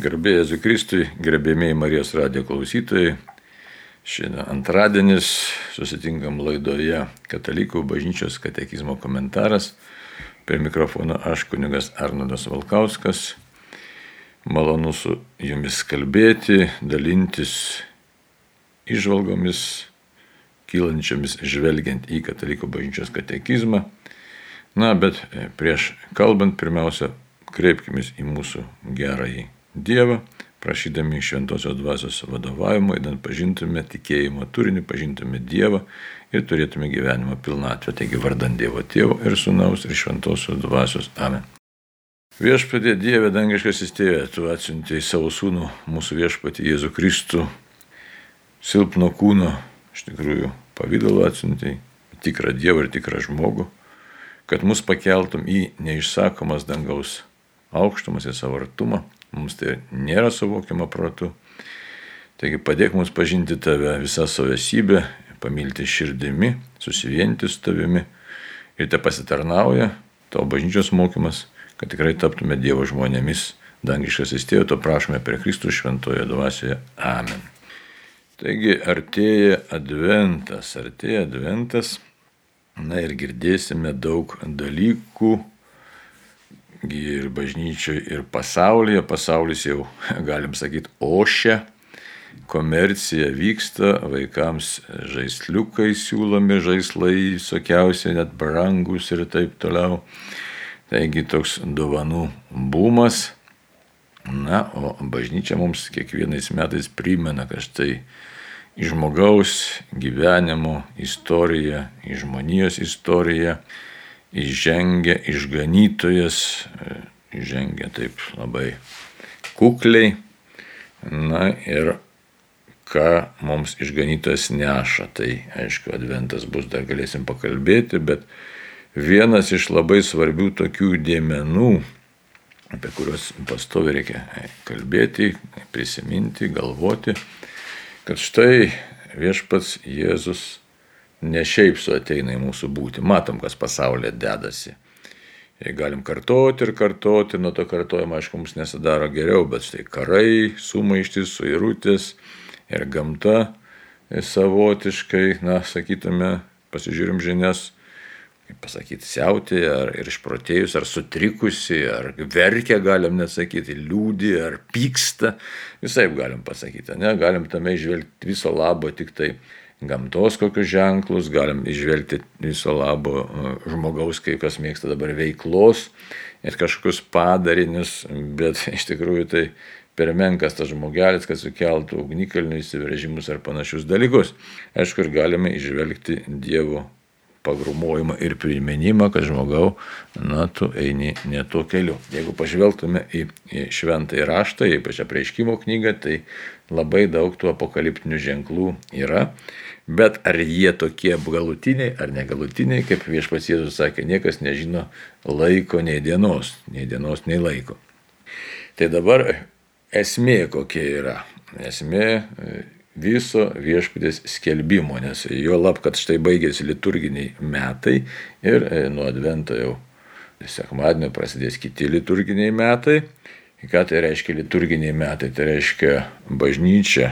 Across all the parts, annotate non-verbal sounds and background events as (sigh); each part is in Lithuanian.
Garbėjai Jėzui Kristui, gerbėmiai Marijos radijo klausytojai. Šiandien antradienis susitinkam laidoje Katalikų bažnyčios katekizmo komentaras. Prie mikrofono aš kunigas Arnodas Valkauskas. Malonu su jumis kalbėti, dalintis išvalgomis, kylančiomis žvelgiant į Katalikų bažnyčios katekizmą. Na, bet prieš kalbant, pirmiausia, kreipkime į mūsų gerąjį Dievą, prašydami šventosios dvasios vadovavimo, įdant pažintume tikėjimo turinį, pažintume Dievą ir turėtume gyvenimo pilnatvę. Taigi vardant Dievo Tėvo ir Sūnaus ir šventosios dvasios. Amen. Viešpatė Dieve, dangiškas įstėvė, tu atsiuntėjai savo sūnų, mūsų viešpatį Jėzų Kristų, silpno kūno, iš tikrųjų, pavydalo atsiuntėjai, tikrą Dievą ir tikrą žmogų, kad mus pakeltum į neišsakomas dangaus aukštumas, į savo artumą Mums tai nėra suvokiama protu. Taigi padėk mums pažinti tave visą savo esybę, pamilti širdimi, susivienyti su tavimi ir te pasitarnauja tavo bažnyčios mokymas, kad tikrai taptume Dievo žmonėmis. Dangiškas įstėjo, to prašome per Kristų šventoje dvasioje. Amen. Taigi artėja adventas, artėja adventas, na ir girdėsime daug dalykų, ir bažnyčioje, ir pasaulyje. Pasaulis jau, galim sakyti, ošia, komercija vyksta, vaikams žaisliukai siūlomi, žaislai visokiausiai, net brangus ir taip toliau. Taigi toks dovanų bumas. Na, o bažnyčia mums kiekvienais metais primena, kad štai žmogaus gyvenimo istoriją, į žmonijos istoriją įžengia išganytojas, įžengia taip labai kukliai. Na ir ką mums išganytojas neša, tai aišku, adventas bus, dar galėsim pakalbėti, bet vienas iš labai svarbių tokių dėmenų, apie kuriuos pastovi reikia kalbėti, prisiminti, galvoti, kad štai viešpats Jėzus ne šiaip su ateina į mūsų būti. Matom, kas pasaulyje dedasi. Ir galim kartoti ir kartoti, nuo to kartojimo, aišku, mums nesidaro geriau, bet štai karai, sumaištis, suirutės ir gamta savotiškai, na, sakytume, pasižiūrim žinias, kaip pasakyti, siautė, ar išprotėjus, ar sutrikusi, ar verkia, galim net sakyti, liūdį, ar pyksta, visai galim pasakyti, ne, galim tame išvelgti viso labo tik tai gamtos kokius ženklus, galim išvelgti viso labo e, žmogaus, kai kas mėgsta dabar veiklos ir kažkokius padarinius, bet (laughs) iš tikrųjų tai per menkas tas žmogelis, kad sukeltų ugnikalnių įsiveržimus ar panašius dalykus. Aišku, ir galime išvelgti Dievo pagrumojimą ir priminimą, kad žmogau, na, tu eini ne tuo keliu. Jeigu pažvelgtume į, į šventąjį raštą, ypač apreiškimo knygą, tai labai daug tų apokaliptinių ženklų yra. Bet ar jie tokie galutiniai ar negalutiniai, kaip viešpats Jėzus sakė, niekas nežino laiko nei dienos, nei dienos, nei laiko. Tai dabar esmė kokia yra. Esmė e, viso viešpatės skelbimo, nes jo lab, kad štai baigėsi liturginiai metai ir e, nuo advento jau sekmadienio prasidės kiti liturginiai metai. Ką tai reiškia liturginiai metai? Tai reiškia bažnyčia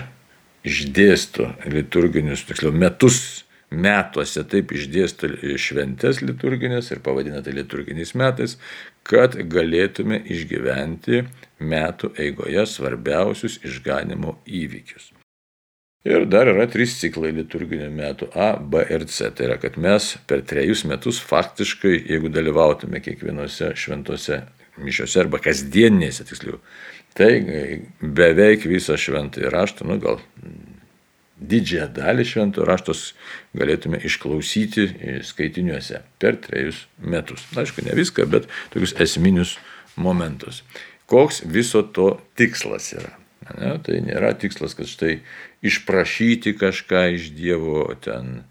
išdėsto liturginius, tiksliau, metus metuose taip išdėsto šventės liturginės ir pavadina tai liturginiais metais, kad galėtume išgyventi metų eigoje svarbiausius išganimo įvykius. Ir dar yra trys ciklai liturginių metų A, B ir C. Tai yra, kad mes per trejus metus faktiškai, jeigu dalyvautume kiekvienose šventose mišiose arba kasdienėse, tiksliau, Tai beveik visą šventąjį raštą, nu gal didžiąją dalį šventų raštos galėtume išklausyti skaitiniuose per trejus metus. Na, aišku, ne viską, bet tokius esminius momentus. Koks viso to tikslas yra? Ne, tai nėra tikslas, kad štai išprašyti kažką iš Dievo ten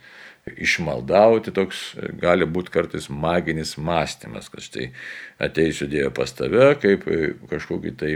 išmaldauti, toks gali būti kartais maginis mąstymas, kad štai ateisiu Dievo pas tave kaip kažkokį tai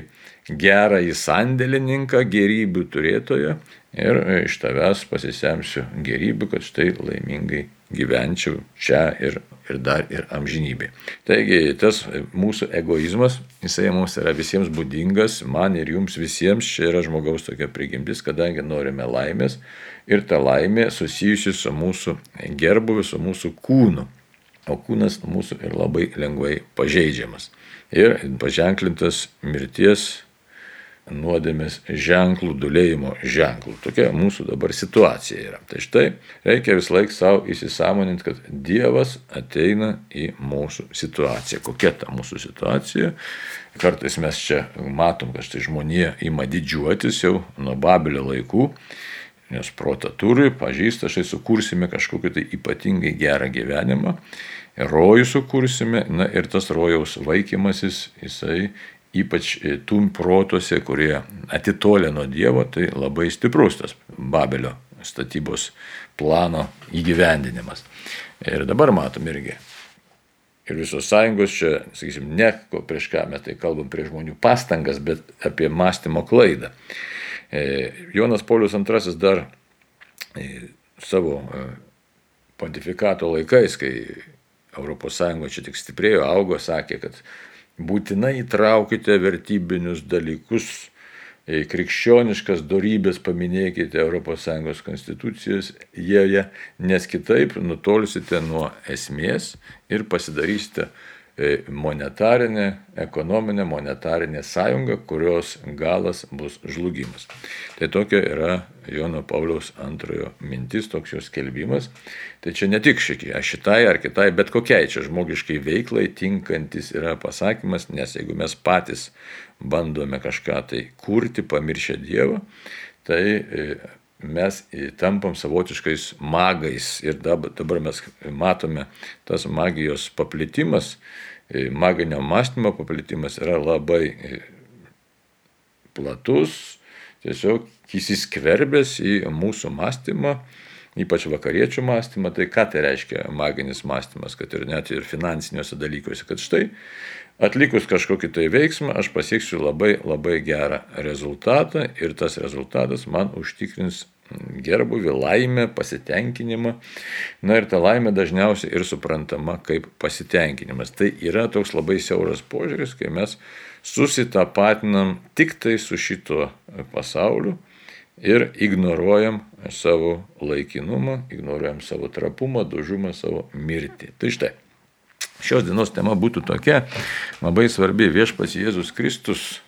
gerą į sandėlininką, gerybių turėtoją ir iš tavęs pasisemsiu gerybių, kad štai laimingai gyvenčiau čia ir, ir dar ir amžinybė. Taigi tas mūsų egoizmas, jisai mums yra visiems būdingas, man ir jums visiems, čia yra žmogaus tokia prigimtis, kadangi norime laimės ir ta laimė susijusi su mūsų gerbuviu, su mūsų kūnu. O kūnas mūsų ir labai lengvai pažeidžiamas. Ir paženklintas mirties nuodėmės ženklų, dulėjimo ženklų. Tokia mūsų dabar situacija yra. Tai štai reikia vis laik savo įsisamoninti, kad Dievas ateina į mūsų situaciją. Kokia ta mūsų situacija? Kartais mes čia matom, kad štai žmonija ima didžiuotis jau nuo Babilio laikų, nes protą turi, pažįsta, štai sukursime kažkokį tai ypatingai gerą gyvenimą, rojų sukursime, na ir tas rojaus vaikymasis, jisai ypač tų protuose, kurie atitolė nuo Dievo, tai labai stiprus tas Babelio statybos plano įgyvendinimas. Ir dabar matom irgi. Ir visos sąjungos čia, sakysim, ne prieš ką mes tai kalbam prieš žmonių pastangas, bet apie mąstymo klaidą. E, Jonas Paulius II dar e, savo e, pontifikato laikais, kai ES čia tik stiprėjo, augo, sakė, kad būtinai įtraukite vertybinius dalykus, krikščioniškas darybės paminėkite ES konstitucijos joje, nes kitaip nutolsite nuo esmės ir pasidarysite monetarinė, ekonominė monetarinė sąjunga, kurios galas bus žlugimas. Tai tokia yra Jono Pauliaus antrojo mintis, toks jos kelbimas. Tai čia ne tik šitai ar kitai, bet kokiai čia žmogiškai veiklai tinkantis yra pasakymas, nes jeigu mes patys bandome kažką tai kurti, pamiršę Dievą, tai e, mes tampam savotiškais magais ir dabar mes matome tas magijos paplitimas, e, maginio mąstymo paplitimas yra labai e, platus, tiesiog įsiskverbęs į mūsų mąstymą, ypač vakariečių mąstymą. Tai ką tai reiškia maginis mąstymas, kad ir net ir finansiniuose dalykuose, kad štai atlikus kažkokį tai veiksmą aš pasieksiu labai labai gerą rezultatą ir tas rezultatas man užtikrins gerbuvį, laimę, pasitenkinimą. Na ir ta laimė dažniausiai ir suprantama kaip pasitenkinimas. Tai yra toks labai siauras požiūris, kai mes susitapatinam tik tai su šituo pasauliu ir ignoruojam savo laikinumą, ignoruojam savo trapumą, dužumą, savo mirtį. Tai štai. Šios dienos tema būtų tokia labai svarbi viešpas Jėzus Kristus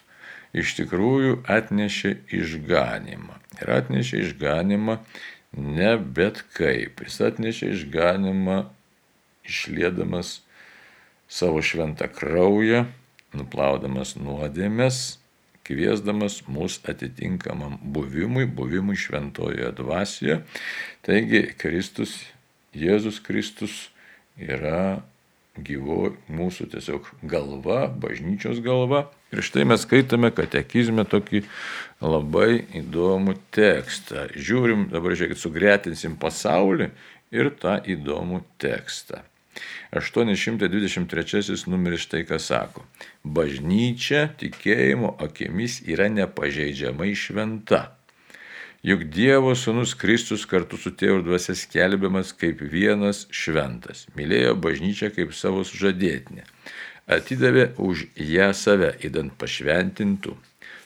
iš tikrųjų atnešė išganimą. Ir atnešė išganimą ne bet kaip. Jis atnešė išganimą išlėdamas savo šventą kraują, nuplaudamas nuodėmės, kviesdamas mus atitinkamam buvimui, buvimui šventojoje dvasioje. Taigi Kristus, Jėzus Kristus yra gyvo mūsų tiesiog galva, bažnyčios galva. Ir štai mes skaitome katekizme tokį labai įdomų tekstą. Žiūrim, dabar žiūrėkit, sugretinsim pasaulį ir tą įdomų tekstą. 823 numeris štai ką sako. Bažnyčia tikėjimo akimis yra nepažeidžiamai šventa Juk Dievo Sūnus Kristus kartu su tėvu dvasia skelbiamas kaip vienas šventas. Mylėjo bažnyčią kaip savo sužadėtinę. Atidavė už ją save, įdant pašventintų.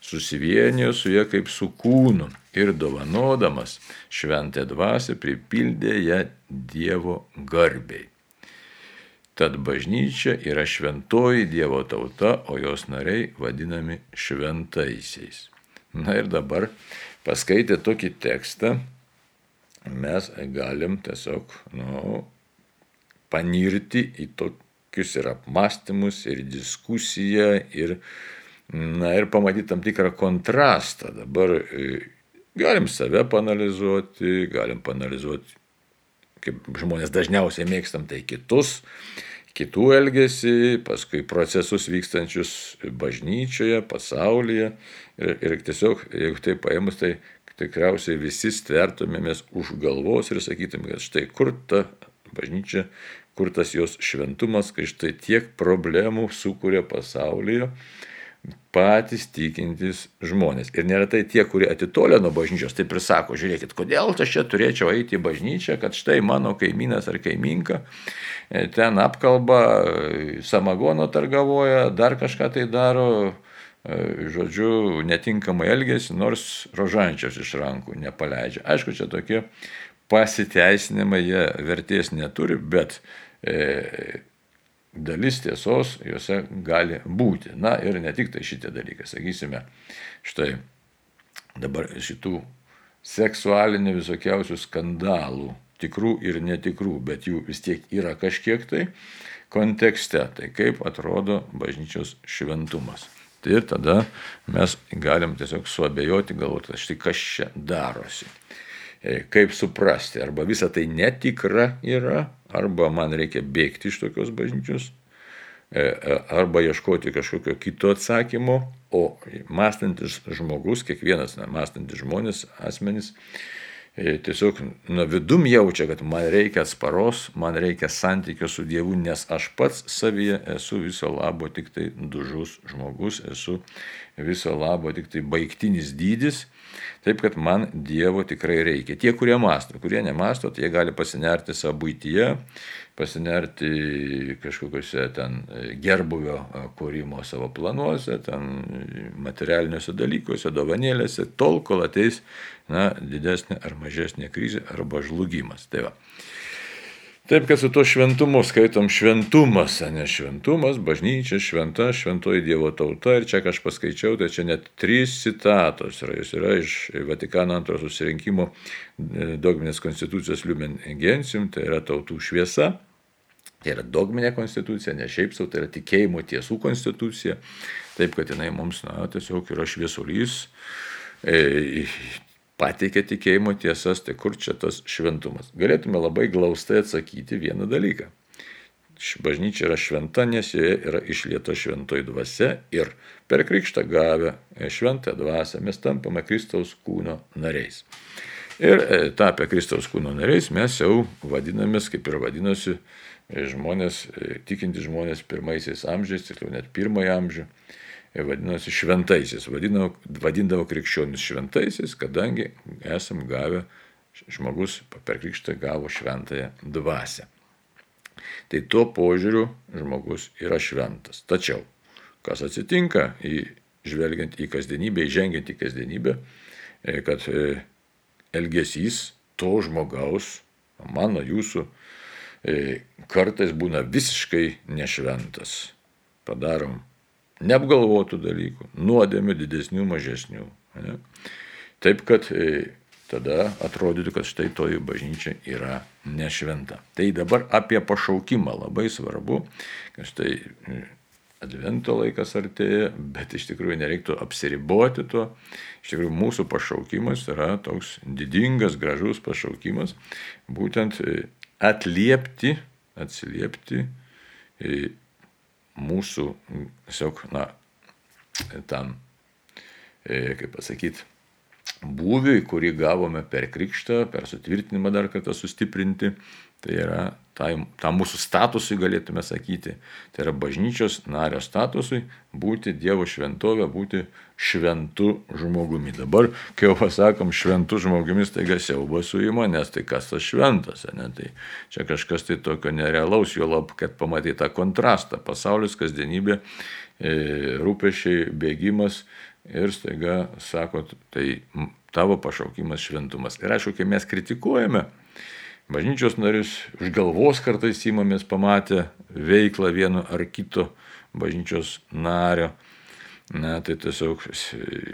Susivienijo su ją kaip su kūnu ir dovanodamas šventę dvasę pripildė ją Dievo garbiai. Tad bažnyčia yra šventoji Dievo tauta, o jos nariai vadinami šventaisiais. Na ir dabar paskaitę tokį tekstą, mes galim tiesiog nu, panirti į tokius ir apmąstymus, ir diskusiją, ir, na, ir pamatyti tam tikrą kontrastą. Dabar e, galim save panalizuoti, galim panalizuoti, kaip žmonės dažniausiai mėgstam, tai kitus, kitų elgesį, paskui procesus vykstančius bažnyčioje, pasaulyje. Ir, ir tiesiog, jeigu tai paėmus, tai tikriausiai visi stvertumėmės už galvos ir sakytume, kad štai kur ta bažnyčia, kur tas jos šventumas, kai štai tiek problemų sukuria pasaulyje. patys tikintys žmonės. Ir neretai tie, kurie atitolė nuo bažnyčios, taip ir sako, žiūrėkit, kodėl aš čia turėčiau eiti į bažnyčią, kad štai mano kaimynas ar kaiminka e, ten apkalba, e, samagono targavoja, dar kažką tai daro, e, žodžiu, netinkamai elgesi, nors rožančios iš rankų nepaleidžia. Aišku, čia tokie pasiteisinimai, jie vertės neturi, bet dalis tiesos juose gali būti. Na ir ne tik tai šitie dalykai, sakysime, štai dabar šitų seksualinių visokiausių skandalų, tikrų ir netikrų, bet jų vis tiek yra kažkiek tai kontekste, tai kaip atrodo bažnyčios šventumas. Tai ir tada mes galim tiesiog suabejoti, galvoti, štai kas čia darosi. E, kaip suprasti, arba visa tai netikra yra, arba man reikia bėgti iš tokios bažnyčios, e, e, arba ieškoti kažkokio kito atsakymo, o mąstantis žmogus, kiekvienas na, mąstantis žmonės, asmenys, tiesiog nuo vidum jaučia, kad man reikia atsparos, man reikia santykio su Dievu, nes aš pats savyje esu viso labo tik tai dužus žmogus, esu viso labo tik tai baigtinis dydis Taip kad man Dievo tikrai reikia. Tie, kurie masto, kurie nemasto, tai jie gali pasinerti savo būtyje, pasinerti kažkokiuose ten gerbuvio kūrimo savo planuose, ten materialiniuose dalykuose, dovanėlėse, tol, kol ateis na, didesnė ar mažesnė krizė arba žlugimas. Tai va. Taip, kad su to šventumu skaitom šventumas, ne šventumas, bažnyčia šventa, šventoji Dievo tauta. Ir čia aš paskaičiau, tai čia net trys citatos yra. Jis yra iš Vatikano antrojo susirinkimo e, dogminės konstitucijos Lumen Gentium, tai yra tautų šviesa. Tai yra dogminė konstitucija, ne šiaip savo, tai yra tikėjimo tiesų konstitucija. Taip, kad jinai mums, na, tiesiog yra šviesulys. E, pateikia tikėjimo tiesas, tai kur čia tas šventumas? Galėtume labai glaustai atsakyti vieną dalyką. Bažnyčia yra šventa, nes joje yra išlieta šventoji dvasia ir per krikštą gavę šventą dvasę mes tampame Kristaus kūno nariais. Ir e, tapę Kristaus kūno nariais mes jau vadinamės, kaip ir vadinosi e, žmonės, e, tikinti žmonės pirmaisiais amžiais, tiksliau net pirmąjį amžių vadinosi šventaisiais, vadindavo, vadindavo krikščionis šventaisiais, kadangi esam gavę, žmogus per krikštą gavo šventąją dvasę. Tai tuo požiūriu žmogus yra šventas. Tačiau, kas atsitinka, į, žvelgiant į kasdienybę, įžengiant į kasdienybę, e, kad e, elgesys to žmogaus, mano jūsų, e, kartais būna visiškai nešventas. Padarom neapgalvotų dalykų, nuodėmių didesnių, mažesnių. Ne? Taip, kad e, tada atrodytų, kad štai toji bažnyčia yra nešventa. Tai dabar apie pašaukimą labai svarbu, kad štai e, Advento laikas artėja, bet iš tikrųjų nereiktų apsiriboti tuo. Iš tikrųjų mūsų pašaukimas yra toks didingas, gražus pašaukimas, būtent e, atliepti, atsiliepti mūsų, tiesiog, na, tam, e, kaip pasakyti, būviui, kurį gavome per krikštą, per sutvirtinimą dar kartą sustiprinti, tai yra tam, tam mūsų statusui galėtume sakyti, tai yra bažnyčios nario statusui būti Dievo šventovė, būti šventu žmogumi. Dabar, kai jau pasakom šventu žmogumi, taiga siauba suima, nes tai kas tas šventas, ne? tai čia kažkas tai tokio nerealaus, jo lab, kad pamatai tą kontrastą. Pasaulis, kasdienybė, e, rūpešiai, bėgimas ir staiga sako, tai tavo pašaukimas šventumas. Ir aišku, kai mes kritikuojame, bažnyčios narius už galvos kartais įmamės pamatę veiklą vieno ar kito bažnyčios nario. Na, tai tiesiog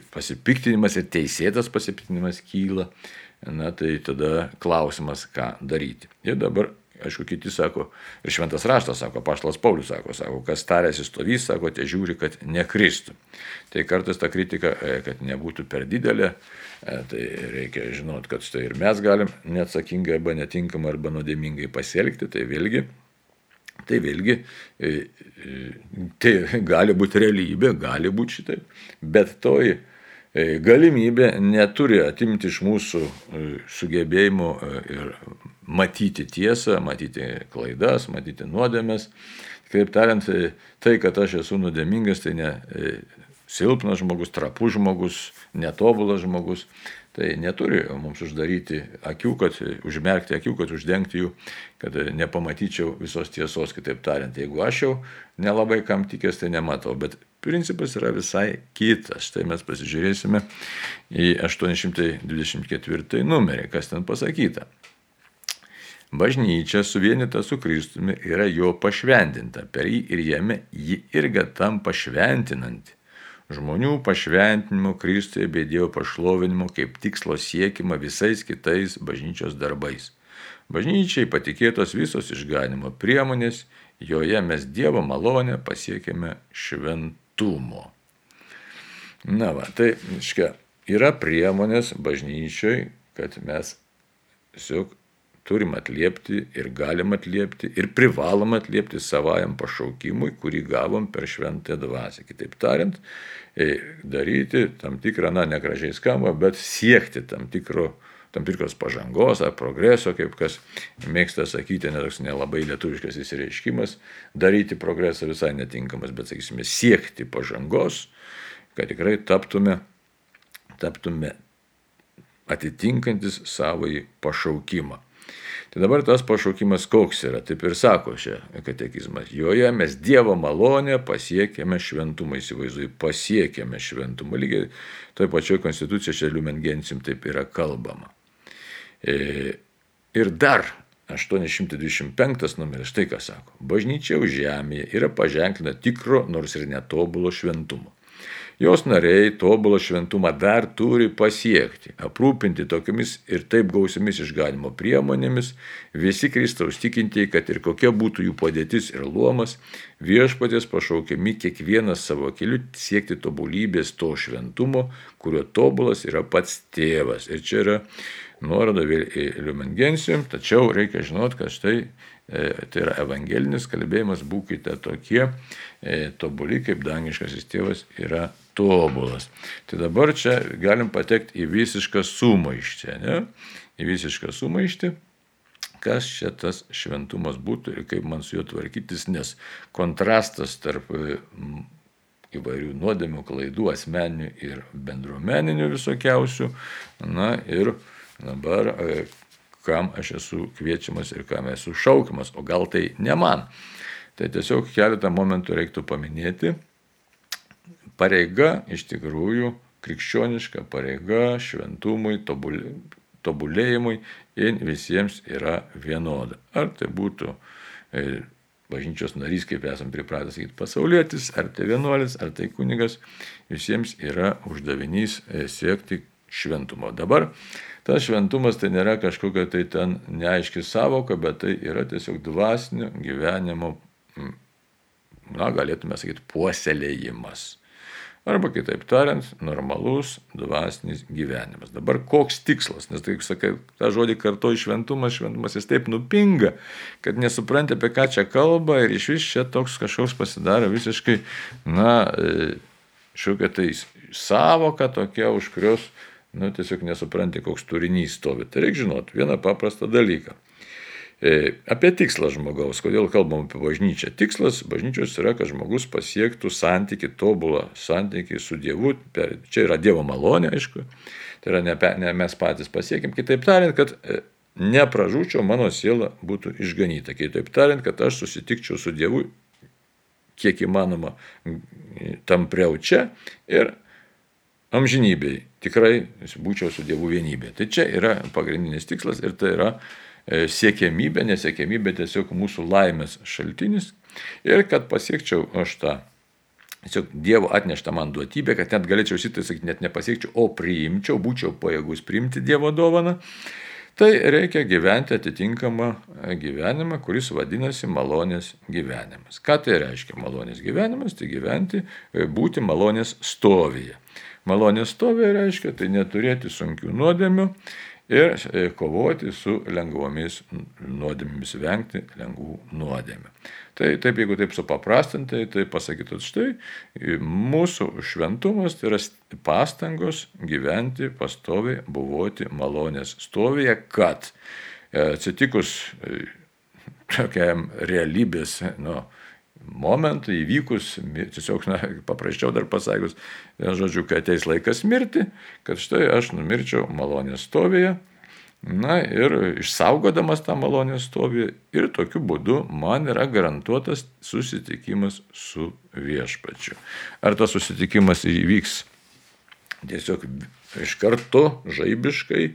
pasipiktinimas ir teisėtas pasipiktinimas kyla. Na, tai tada klausimas, ką daryti. Ir dabar, aišku, kiti sako, ir šventas raštas sako, paštas Paulius sako, sako, kas tarėsi stovys, sako, tie žiūri, kad nekristų. Tai kartais ta kritika, e, kad nebūtų per didelė, E, tai reikia žinot, kad štai ir mes galim neatsakingai arba netinkamai arba nuodėmingai pasielgti, tai vėlgi, tai vėlgi, e, tai gali būti realybė, gali būti šitaip, bet toji galimybė neturi atimti iš mūsų sugebėjimų ir matyti tiesą, matyti klaidas, matyti nuodėmės. Kaip tariant, tai, kad aš esu nuodėmingas, tai ne, silpnas žmogus, trapus žmogus, netobulas žmogus. Tai neturi mums uždaryti akių, kad užmerkti akių, kad uždengti jų, kad nepamatyčiau visos tiesos, kitaip tariant. Jeigu aš jau nelabai kam tikės, tai nematau, bet principas yra visai kitas. Tai mes pasižiūrėsime į 824 numerį, kas ten pasakyta. Bažnyčia suvienita su Kristumi yra jo pašventinta, per jį ir jame ji irgi tampa šventinanti. Žmonių pašventinimo Kristuje bei Dievo pašlovinimo kaip tikslo siekima visais kitais bažnyčios darbais. Bažnyčiai patikėtos visos išganimo priemonės, joje mes Dievo malonę pasiekėme šventumo. Na va, tai, iškia, yra priemonės bažnyčiai, kad mes tiesiog turim atliepti ir galim atliepti ir privalom atliepti savajam pašaukimui, kurį gavom per šventąją dvasę. Kitaip tariant, e, daryti tam tikrą, na, negražiai skamba, bet siekti tam, tikro, tam tikros pažangos ar progreso, kaip kas mėgsta sakyti, netoks nelabai lietuviškas įsireiškimas, daryti progresą visai netinkamas, bet, sakysime, siekti pažangos, kad tikrai taptume, taptume atitinkantis savąjį pašaukimą. Tai dabar tas pašaukimas koks yra, taip ir sako čia katekizmas. Joje mes Dievo malonę pasiekėme šventumą, įsivaizduoju, pasiekėme šventumą. Lygiai toj pačioj konstitucijoje čia Liumengensim taip yra kalbama. E, ir dar 825 numeris, štai ką sako. Bažnyčia už žemėje yra paženklina tikro, nors ir netobulo šventumo. Jos nariai tobulą šventumą dar turi pasiekti, aprūpinti tokiamis ir taip gausiamis išganimo priemonėmis, visi Kristaus tikintieji, kad ir kokia būtų jų padėtis ir luomas, viešpatės pašaukiami kiekvienas savo keliu siekti tobulybės to šventumo, kurio tobulas yra pats tėvas. Ir čia yra nuoroda vėl į Liumengensium, tačiau reikia žinot, kad štai e, tai yra evangelinis kalbėjimas, būkite tokie e, tobuli, kaip dangiškasis tėvas yra tobulas. Tai dabar čia galim patekti į visišką sumaištį, ne? Į visišką sumaištį, kas čia tas šventumas būtų ir kaip man su juo tvarkytis, nes kontrastas tarp mm, įvairių nuodėmių, klaidų, asmeninių ir bendruomeninių visokiausių, na ir dabar e, kam aš esu kviečiamas ir kam esu šaukiamas, o gal tai ne man. Tai tiesiog keletą momentų reiktų paminėti pareiga iš tikrųjų krikščioniška pareiga šventumui, tobulėjimui ir visiems yra vienoda. Ar tai būtų e, bažnyčios narys, kaip esam pripratę sakyti, pasaulietis, ar tai vienuolis, ar tai kunigas, visiems yra uždavinys e, siekti šventumo. Dabar tas šventumas tai nėra kažkokia tai ten neaiški savoka, bet tai yra tiesiog dvasinio gyvenimo, na, galėtume sakyti, puoselėjimas. Arba kitaip tariant, normalus dvasinis gyvenimas. Dabar koks tikslas, nes tai, sakai, tą žodį kartu šventumas, šventumas jis taip nupinga, kad nesupranti, apie ką čia kalba ir iš vis čia toks kažkoks pasidaro visiškai, na, e, šiokia tai savoka tokia, už kurios, na, tiesiog nesupranti, koks turinys stovi. Tai reikia žinoti vieną paprastą dalyką. E, apie tikslą žmogaus, kodėl kalbam apie bažnyčią. Tikslas bažnyčios yra, kad žmogus pasiektų santyki, tobulą santyki su Dievu. Per, čia yra Dievo malonė, aišku. Tai yra ne, ne mes patys pasiekim. Kitaip tariant, kad e, nepražūčiau, mano siela būtų išganyta. Kitaip tariant, kad aš susitikčiau su Dievu kiek įmanoma tampriau čia ir amžinybei. Tikrai būčiau su Dievu vienybė. Tai čia yra pagrindinis tikslas ir tai yra E, siekiamybė, nesiekiamybė tiesiog mūsų laimės šaltinis ir kad pasiekčiau aš tą tiesiog Dievo atneštą man duotybę, kad net galėčiau šitą sakyti, net nepasiekčiau, o priimčiau, būčiau pajėgus priimti Dievo dovaną, tai reikia gyventi atitinkamą gyvenimą, kuris vadinasi malonės gyvenimas. Ką tai reiškia malonės gyvenimas? Tai gyventi, e, būti malonės stovyje. Malonės stovyje reiškia tai neturėti sunkių nuodėmių ir e, kovoti su lengvomis nuodėmėmis, vengti lengvų nuodėmių. Tai taip, jeigu taip supaprastintai, tai pasakytų, štai mūsų šventumas tai yra pastangos gyventi pastoviai, buvoti malonės stovėje, kad e, atsitikus e, tokiam realybės, nu, momentą įvykus, tiesiog, na, paprasčiau dar pasakius, žodžiu, kai ateis laikas mirti, kad štai aš numirčiau malonės stovėje Na ir išsaugodamas tą malonę stovį ir tokiu būdu man yra garantuotas susitikimas su viešpačiu. Ar tas susitikimas įvyks tiesiog iš karto žaibiškai,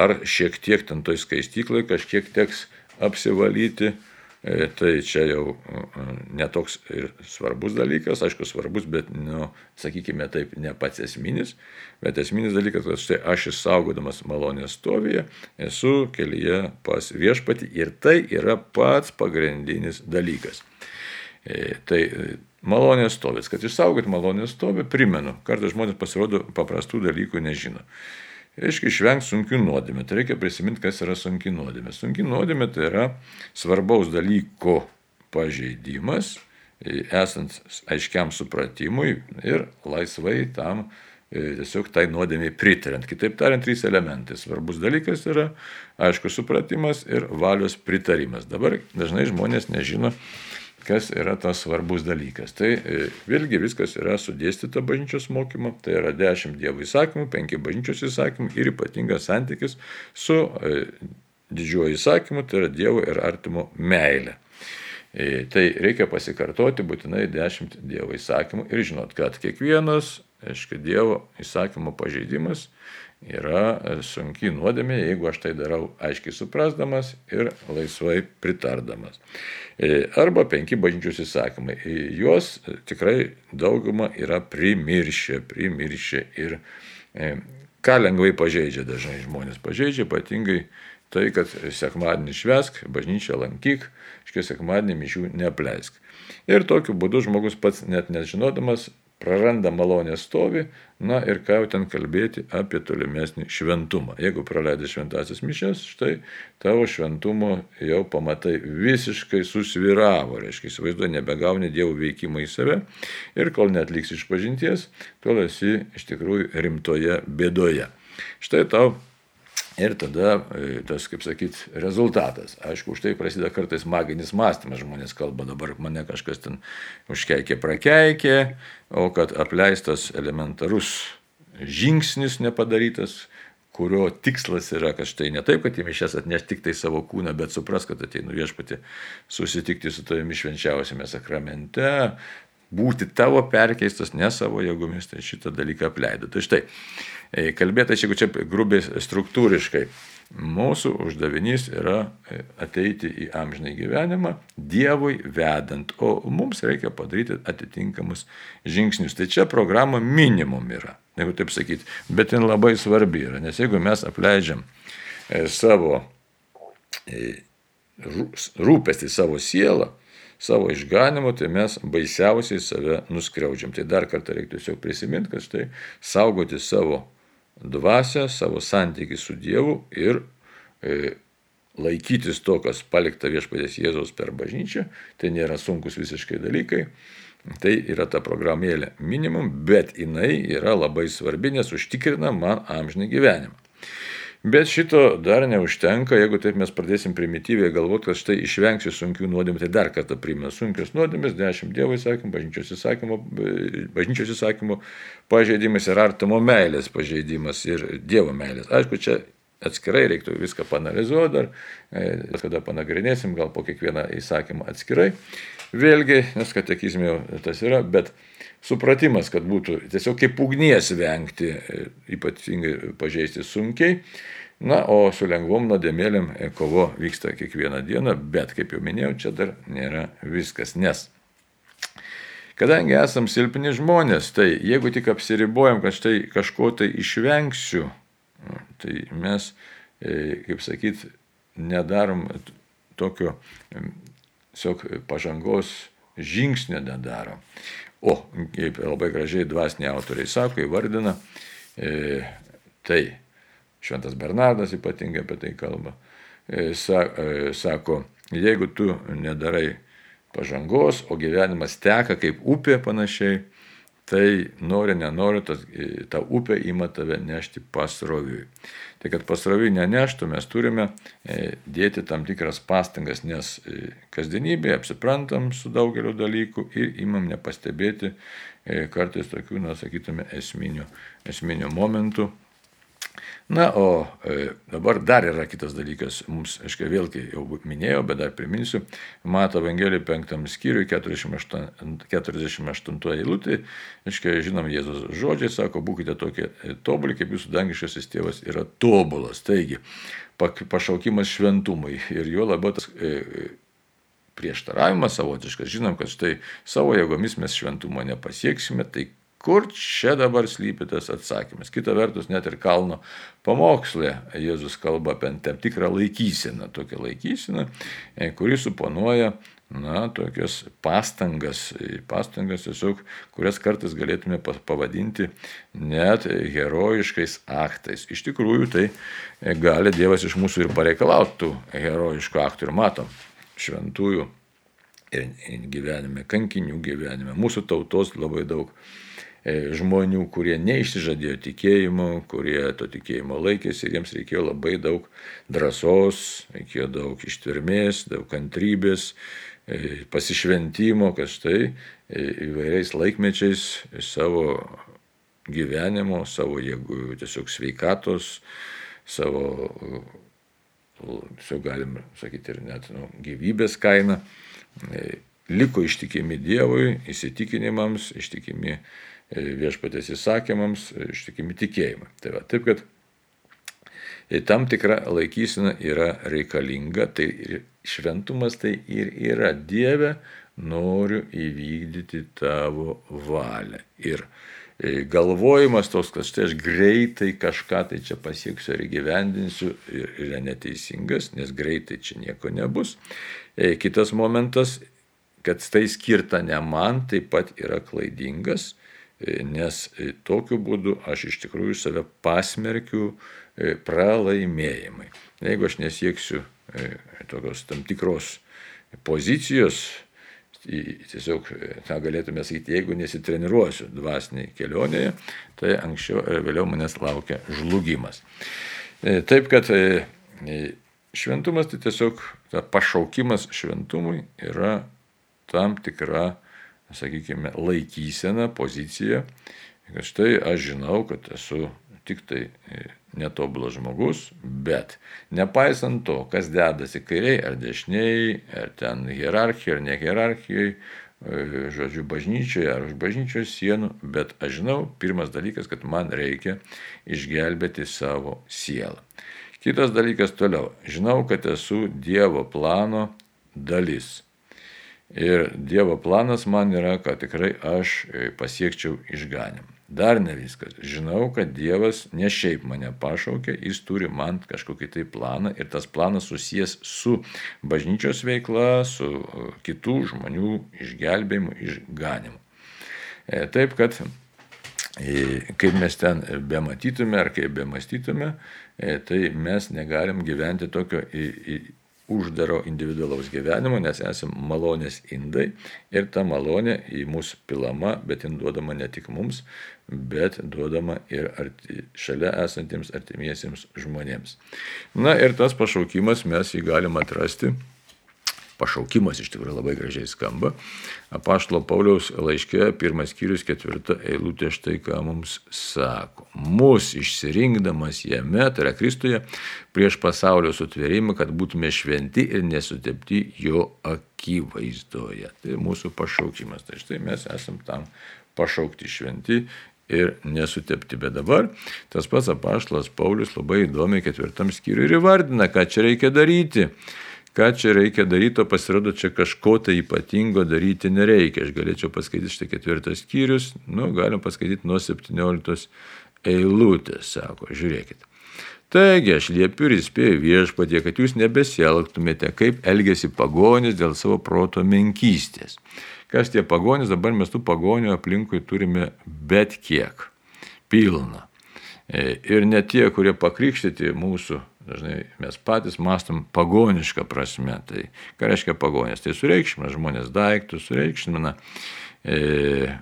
ar šiek tiek ten toj skaistyklai kažkiek teks apsivalyti, E, tai čia jau netoks ir svarbus dalykas, aišku, svarbus, bet, nu, sakykime taip, ne pats esminis, bet esminis dalykas, kad štai aš išsaugodamas malonės stovyje esu kelyje pas viešpatį ir tai yra pats pagrindinis dalykas. E, tai e, malonės stovės, kad išsaugot malonės stovį, primenu, kartais žmonės pasirodo paprastų dalykų nežino reiškia išvengti sunkių nuodėmė. Tai reikia prisiminti, kas yra sunki nuodėmė. Sunki nuodėmė tai yra svarbaus dalyko pažeidimas, esant aiškiam supratimui ir laisvai tam e, tiesiog tai nuodėmiai pritariant. Kitaip tariant, trys elementai. Svarbus dalykas yra aiškus supratimas ir valios pritarimas. Dabar dažnai žmonės nežino, kas yra tas svarbus dalykas. Tai e, vėlgi viskas yra sudėstyta bažnyčios mokymo, tai yra dešimt Dievo įsakymų, penki bažnyčios įsakymų ir ypatingas santykis su e, didžiuoju įsakymu, tai yra Dievo ir artimo meilė. E, tai reikia pasikartoti būtinai dešimt Dievo įsakymų ir žinot, kad kiekvienas, aiškiai, Dievo įsakymo pažeidimas yra sunki nuodėmė, jeigu aš tai darau aiškiai suprasdamas ir laisvai pritardamas. E, arba penki bažnyčios įsakymai. E, juos tikrai dauguma yra primiršę, primiršę ir e, ką lengvai pažeidžia dažnai žmonės. Pažeidžia ypatingai tai, kad sekmadienį švesk, bažnyčią lankyk, iškiai sekmadienį mišių neapleisk. Ir tokiu būdu žmogus pats net nežinodamas praranda malonės stovį, na ir ką jau ten kalbėti apie tolimesnį šventumą. Jeigu praleidai šventasis mišės, štai tavo šventumo jau pamatai visiškai susviravo, reiškia, įsivaizduoji, nebegauni dievų veikimą į save ir kol netliksi iš pažinties, tol esi iš tikrųjų rimtoje bėdoje. Štai tau Ir tada e, tas, kaip sakyt, rezultatas. Aišku, už tai prasideda kartais maginis mąstymas, žmonės kalba, dabar mane kažkas ten užkeikė, prakeikė, o kad apleistas elementarus žingsnis nepadarytas, kurio tikslas yra, kad štai ne taip, kad į mišęs atneš tik tai savo kūną, bet supras, kad ateinu viešpati susitikti su tavimi švenčiausiame sakramente, būti tavo perkeistas, ne savo jėgomis, tai šitą dalyką apleido. Tai štai, kalbėta, jeigu čia grubiai struktūriškai, mūsų uždavinys yra e, ateiti į amžinai gyvenimą Dievui vedant, o mums reikia padaryti atitinkamus žingsnius. Tai čia programa minimum yra, jeigu taip sakyti, bet jin labai svarbi yra, nes jeigu mes apleidžiam e, savo rūpestį savo sielą, savo išganimo, tai mes baisiausiai save nuskriaudžiam. Tai dar kartą reikia tiesiog prisiminti, kad štai saugoti savo dvasę, savo santykį su Dievu ir e, laikytis to, kas palikta viešpatės Jėzaus per bažnyčią, tai nėra sunkus visiškai dalykai. Tai yra ta programėlė minimum, bet jinai yra labai svarbi, nes užtikrina man amžinį gyvenimą. Bet šito dar neužtenka, jeigu taip mes pradėsim primityviai galvoti, kad štai išvengsiu sunkių nuodėmų, tai dar kartą primenu sunkios nuodėmės, dešimt Dievo įsakymų, bažnyčios įsakymų, bažnyčios įsakymų pažeidimas ir artimo meilės pažeidimas ir Dievo meilės. Aišku, čia atskirai reiktų viską panalizuoti dar, e, kada panagrinėsim, gal po kiekvieną įsakymą atskirai. Vėlgi, nes katekizmė tas yra, bet supratimas, kad būtų tiesiog kaip ugnies vengti, e, ypatingai pažeisti sunkiai. Na, o su lengvom nuodėmėlėm e, kovo vyksta kiekvieną dieną, bet kaip jau minėjau, čia dar nėra viskas, nes kadangi esam silpni žmonės, tai jeigu tik apsiribojam, kad štai kažko tai išvengsiu, tai mes, e, kaip sakyt, nedarom tokio tiesiog pažangos žingsnio nedarom. O, kaip labai gražiai dvasiniai autoriai sako, įvardina, e, tai Šventas Bernardas ypatingai apie tai kalba, e, sa, e, sako, jeigu tu nedarai pažangos, o gyvenimas teka kaip upė panašiai, tai nori, nenori, tas, ta upė ima tave nešti pasroviui. Tai kad pasroviui neneštų, mes turime e, dėti tam tikras pastangas, nes e, kasdienybėje apsiprantam su daugeliu dalykų ir imam nepastebėti e, kartais tokių, na, sakytume, esminių, esminių momentų Na, o e, dabar dar yra kitas dalykas, mums, aš kai vėlgi jau minėjau, bet dar priminsiu, Mato Evangelijų 5 skyriui 48, 48 eilutė, aš kai žinom, Jėzus žodžiai sako, būkite tokie e, tobuli, kaip jūsų dangiškasis tėvas yra tobulas. Taigi, pašaukimas šventumui ir jo labiau tas e, prieštaravimas savotiškas, žinom, kad štai savo jėgomis mes šventumo nepasieksime, tai Kur čia dabar slypi tas atsakymas? Kita vertus, net ir kalno pamokslė Jėzus kalba apie tam tikrą laikyseną, tokią laikyseną, e, kuri suponuoja na, tokias pastangas, pastangas tiesiog, kurias kartais galėtume pavadinti net herojiškais aktais. Iš tikrųjų, tai e, gali Dievas iš mūsų ir pareikalautų herojiškų aktų ir matom šventųjų gyvenime, kankinių gyvenime, mūsų tautos labai daug E, žmonių, kurie neišsižadėjo tikėjimo, kurie to tikėjimo laikėsi ir jiems reikėjo labai daug drąsos, reikėjo daug ištvermės, daug kantrybės, e, pasišventimo, kad štai e, įvairiais laikmečiais savo gyvenimo, savo jėgų, tiesiog sveikatos, savo, tiesiog galim sakyti, ir net nu, gyvybės kainą, liko ištikimi Dievui, įsitikinimams, ištikimi viešpatės įsakymams, ištikimi tikėjimui. Tai va, taip kad tam tikra laikysena yra reikalinga, tai šventumas tai ir yra Dieve, noriu įvykdyti tavo valią. Ir e, galvojimas tos, kad štai aš greitai kažką tai čia pasieksiu ar įgyvendinsiu, yra neteisingas, nes greitai čia nieko nebus. E, kitas momentas, kad tai skirta ne man, taip pat yra klaidingas nes e, tokiu būdu aš iš tikrųjų save pasmerkiu e, pralaimėjimai. Jeigu aš nesieksiu e, tokios tam tikros pozicijos, tiesiog tą galėtume sakyti, jeigu nesitreniruosiu dvasiniai kelionėje, tai anksčiau ar vėliau manęs laukia žlugimas. Taip kad šventumas tai tiesiog ta pašaukimas šventumui yra tam tikra sakykime, laikysena, pozicija, kad štai aš žinau, kad esu tik tai e, netobulas žmogus, bet nepaisant to, kas dedasi kairiai ar dešiniai, ar ten hierarchija ar ne hierarchijai, e, žodžiu, bažnyčioje ar už bažnyčios sienų, bet aš žinau, pirmas dalykas, kad man reikia išgelbėti savo sielą. Kitas dalykas toliau, žinau, kad esu Dievo plano dalis. Ir Dievo planas man yra, kad tikrai aš e, pasiekčiau išganim. Dar ne viskas. Žinau, kad Dievas ne šiaip mane pašaukė, jis turi man kažkokį tai planą ir tas planas susijęs su bažnyčios veikla, su e, kitų žmonių išgelbėjimu, išganimu. E, taip kad, kaip mes ten bematytume ar kaip bemastytume, tai mes negalim gyventi tokio uždaro individualaus gyvenimo, nes esame malonės indai ir ta malonė į mus pilama, bet jin duodama ne tik mums, bet duodama ir arti, šalia esantiems artimiesiems žmonėms. Na ir tas pašaukimas mes jį galim atrasti pašaukimas iš tikrųjų labai gražiai skamba. Apaštalo Pauliaus laiškė, pirmas skyrius, ketvirta eilutė štai ką mums sako. Mūsų išsirinkdamas jame, tai yra Kristuje, prieš pasaulio sutvėrimą, kad būtume šventi ir nesutepti jo akivaizdoje. Tai mūsų pašaukimas. Tai štai mes esam tam pašaukti šventi ir nesutepti. Bet dabar tas pats apaštalas Paulius labai įdomiai ketvirtam skyriui ir įvardina, ką čia reikia daryti ką čia reikia daryti, o pasirodo, čia kažko tai ypatingo daryti nereikia. Aš galėčiau paskaityti štai ketvirtas skyrius, nu, galim paskaityti nuo 17 eilutės, sako, žiūrėkit. Taigi aš liepiu ir įspėju viešpatie, kad jūs nebesielgtumėte, kaip elgesi pagonis dėl savo proto menkystės. Kas tie pagonis, dabar mes tų pagonių aplinkui turime bet kiek. Pilna. E, ir ne tie, kurie pakrikštyti mūsų Dažnai mes patys mastom pagonišką prasme. Tai ką reiškia pagonės? Tai sureikšmina žmonės daiktus, sureikšmina e,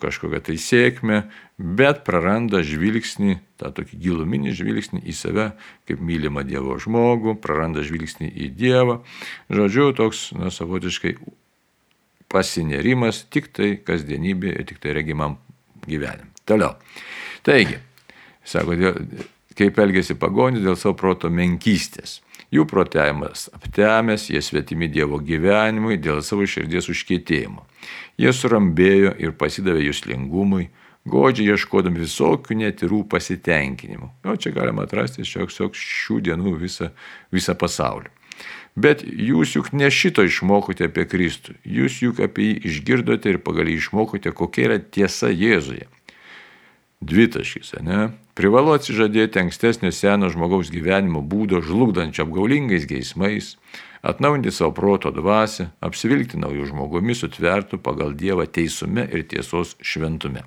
kažkokią tai sėkmę, bet praranda žvilgsnį, tą tokį giluminį žvilgsnį į save, kaip mylimą Dievo žmogų, praranda žvilgsnį į Dievą. Žodžiu, toks, na, savotiškai pasinerimas tik tai kasdienybė ir tik tai regimam gyvenim. Toliau. Taigi, sako, kaip elgesi pagonis dėl savo proto menkystės. Jų protėjimas aptemęs, jie svetimi Dievo gyvenimui dėl savo širdies užkėtėjimo. Jie surambėjo ir pasidavė jūslingumui, godžiai ieškodami visokių netirų pasitenkinimų. O čia galima atrasti tiesiog šių dienų visą, visą pasaulį. Bet jūs juk ne šito išmokote apie Kristų, jūs juk apie jį išgirdote ir pagal jį išmokote, kokia yra tiesa Jėzuje. Dvitaškis, ne? Privalu atsižadėti ankstesnio seno žmogaus gyvenimo būdo žlugdančio apgaulingais geismais, atnaujinti savo proto dvasę, apsivilkti naujų žmogumi sutvertų pagal Dievą teisume ir tiesos šventume.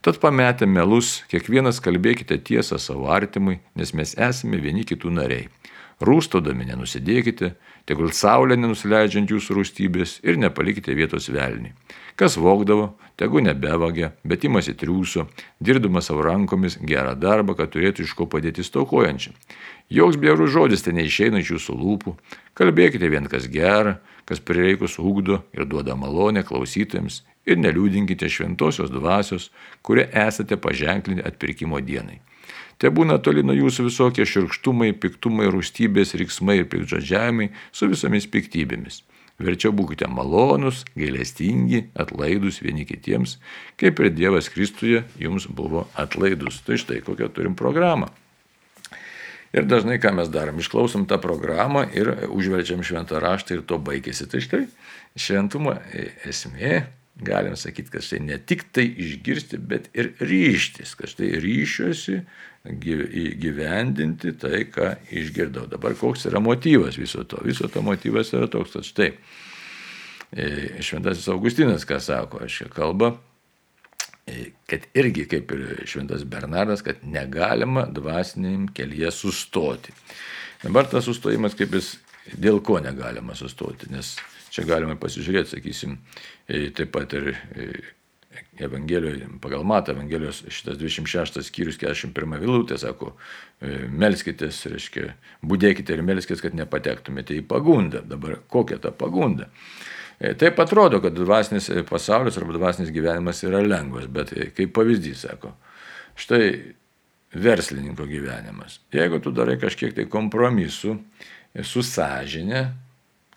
Tad pametę melus, kiekvienas kalbėkite tiesą savo artimui, nes mes esame vieni kitų nariai. Rūstodami nenusidėkite, tegul saulė nenusileidžiant jūsų rūstybės ir nepalikite vietos velniui. Kas vokdavo, tegu nebevagė, bet imasi triūso, dirbdamas savo rankomis gerą darbą, kad turėtų iš ko padėti staukojančiam. Joks bjaurus žodis ten neišeina iš jūsų lūpų, kalbėkite vien kas gera, kas prireikus ugdo ir duoda malonę klausytojams ir neliūdinkite šventosios dvasios, kurie esate paženklinti atpirkimo dienai. Te būna toli nuo jūsų visokie širkštumai, piktumai, rūstybės, riksmai ir pikdžodžiavimai su visomis piktybėmis. Verčiau būkite malonus, gailestingi, atlaidus vieni kitiems, kaip ir Dievas Kristuje jums buvo atlaidus. Tai štai kokią turim programą. Ir dažnai ką mes darom, išklausom tą programą ir užverčiam šventą raštą ir to baigėsi. Tai štai šventumo esmė galim sakyti, kad štai ne tik tai išgirsti, bet ir ryštis, kad štai ryšiuosi įgyvendinti tai, ką išgirdau. Dabar koks yra motyvas viso to? Viso to motyvas yra toks, kad štai e, Šventasis Augustinas, ką sako, aš kalba, e, kad irgi kaip ir Šventas Bernardas, kad negalima dvasiniam kelyje sustoti. Dabar tas sustojimas, kaip jis, dėl ko negalima sustoti, nes Čia galima pasižiūrėti, sakysim, taip pat ir Evangelijoje, pagal Matą Evangelijos šitas 26 skyrius 41 vilutė sako, melskitės, reiškia, būdėkite ir melskitės, kad nepatektumėte į pagundą. Dabar kokia ta pagunda? Taip atrodo, kad dvasinis pasaulis arba dvasinis gyvenimas yra lengvas, bet kaip pavyzdys sako, štai verslininko gyvenimas. Jeigu tu darai kažkiek tai kompromisų su sąžinė,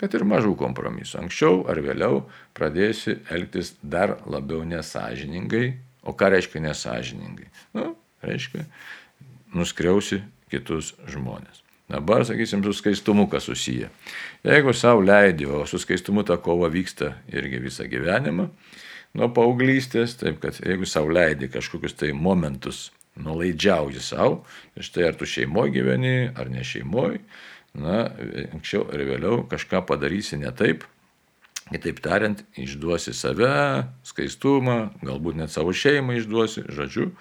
kad ir mažų kompromisų. Anksčiau ar vėliau pradėsi elgtis dar labiau nesažiningai. O ką reiškia nesažiningai? Nu, reiškia, nuskriausi kitus žmonės. Dabar, sakysim, su skaistumu kas susiję. Jeigu savo leidži, o su skaistumu ta kova vyksta irgi visą gyvenimą, nuo paauglystės, taip kad jeigu savo leidži kažkokius tai momentus, nulaidžiauji savo, ir štai ar tu šeimoje gyveni, ar ne šeimoje, na, anksčiau ir vėliau kažką padarysi ne taip. Kitaip tariant, išduosi save, skaistumą, galbūt net savo šeimą išduosi, žodžiu,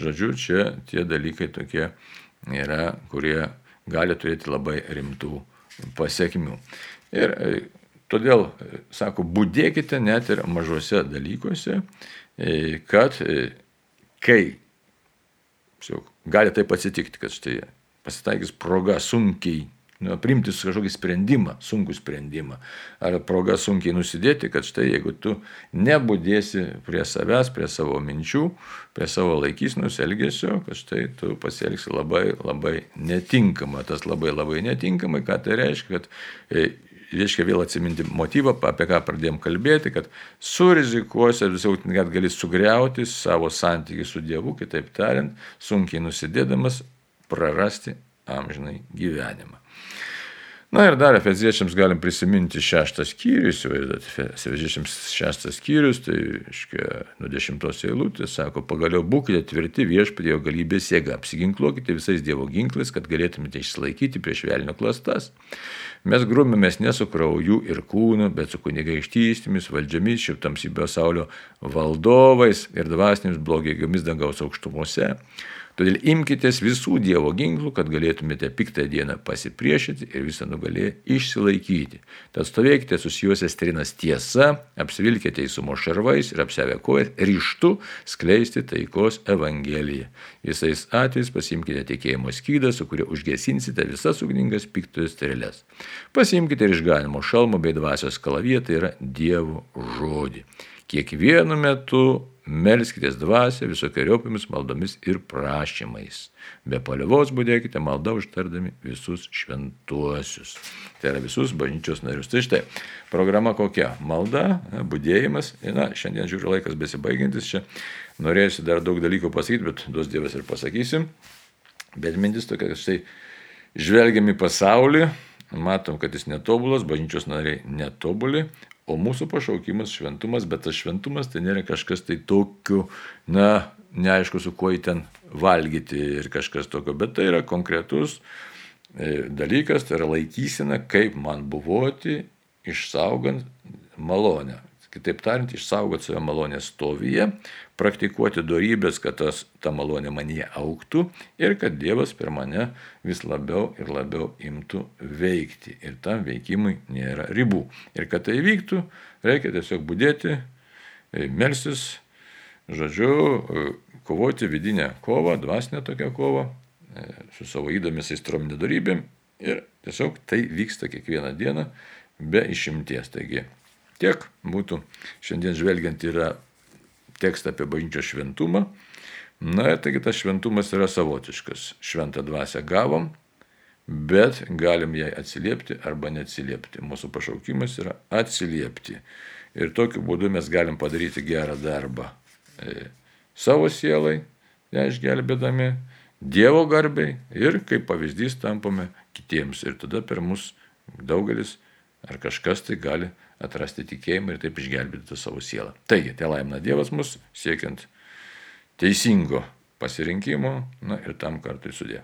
žodžiu, čia tie dalykai tokie yra, kurie gali turėti labai rimtų pasiekmių. Ir e, todėl, e, sako, būdėkite net ir mažose dalykuose, e, kad kai gali taip atsitikti, kad štai pasitaikys proga sunkiai nu, priimti kažkokį sprendimą, sunkų sprendimą, ar proga sunkiai nusidėti, kad štai jeigu tu nebūdėsi prie savęs, prie savo minčių, prie savo laikysnus elgesio, kad štai tu pasielgsi labai labai netinkamai. Tas labai labai netinkamai, ką tai reiškia, kad e, reiškia vėl atsiminti motyvą, apie ką pradėjom kalbėti, kad surizikuosi, visau net gali sugriauti savo santykių su Dievu, kitaip tariant, sunkiai nusidėdamas prarasti amžinai gyvenimą. Na ir dar Efeziečiams galim prisiminti šeštą skyrių, įsivaizduoti, Efeziečiams šeštas skyrius, tai, aiškiai, nuo dešimtos eilutės, sako, pagaliau būkite tvirti viešpatėjo galybės jėga, apsiginkluokite visais Dievo ginklais, kad galėtumėte išsilaikyti prieš velnio klastas. Mes grumėmės ne su krauju ir kūnu, bet su kunigaikštystėmis, valdžiamis, šiaip tamsybės pasaulio valdovais ir dvasinėmis blogėgomis dangaus aukštumose Todėl imkitės visų Dievo ginklų, kad galėtumėte piktą dieną pasipriešinti ir visą nugalėję išsilaikyti. Tad stovėkite susijusias trinas tiesa, apsivilkite įsumo šarvais ir apsevę kojas ryštu skleisti taikos evangeliją. Visais atvejais pasimkite tikėjimo skydą, su kuriuo užgesinsite visas ugningas piktojo strėlės. Pasimkite ir išganimo šalmo bei dvasios kalaviją, tai yra Dievo žodį. Kiekvienu metu melskitės dvasę visokiojopomis maldomis ir prašymais. Be palievos būdėkite maldą užtardami visus šventuosius. Tai yra visus bažnyčios narius. Tai štai, programa kokia? Malda, būdėjimas. Na, šiandien žiūriu laikas besibaigiantis čia. Norėsiu dar daug dalykų pasakyti, bet duos Dievas ir pasakysim. Bet mintis tokia, kad štai žvelgiam į pasaulį, matom, kad jis netobulas, bažnyčios nariai netobuli, O mūsų pašaukimas šventumas, bet tas šventumas tai nėra kažkas tai tokiu, na, neaišku, su kuo į ten valgyti ir kažkas tokio, bet tai yra konkretus e, dalykas, tai yra laikysena, kaip man buvoti, išsaugant malonę. Kitaip tariant, išsaugoti save malonės stovyje, praktikuoti darybės, kad tas, ta malonė manyje auktų ir kad Dievas per mane vis labiau ir labiau imtų veikti. Ir tam veikimui nėra ribų. Ir kad tai vyktų, reikia tiesiog būdėti, e, melsis, žodžiu, e, kovoti vidinę kovą, dvasinę tokią kovą, e, su savo įdomis aistrom nedarybėm. Ir tiesiog tai vyksta kiekvieną dieną be išimties. Taigi Tiek būtų šiandien žvelgiant yra tekstą apie bažnyčios šventumą. Na taigi tas šventumas yra savotiškas. Šventą dvasę gavom, bet galim jai atsiliepti arba neatsiliepti. Mūsų pašaukimas yra atsiliepti. Ir tokiu būdu mes galim padaryti gerą darbą e, savo sielai, ją išgelbėdami, Dievo garbiai ir kaip pavyzdys tampame kitiems. Ir tada per mus daugelis ar kažkas tai gali atrasti tikėjimą ir taip išgelbėti savo sielą. Taigi, te laimina Dievas mus siekiant teisingo pasirinkimo, na ir tam kartui sudė.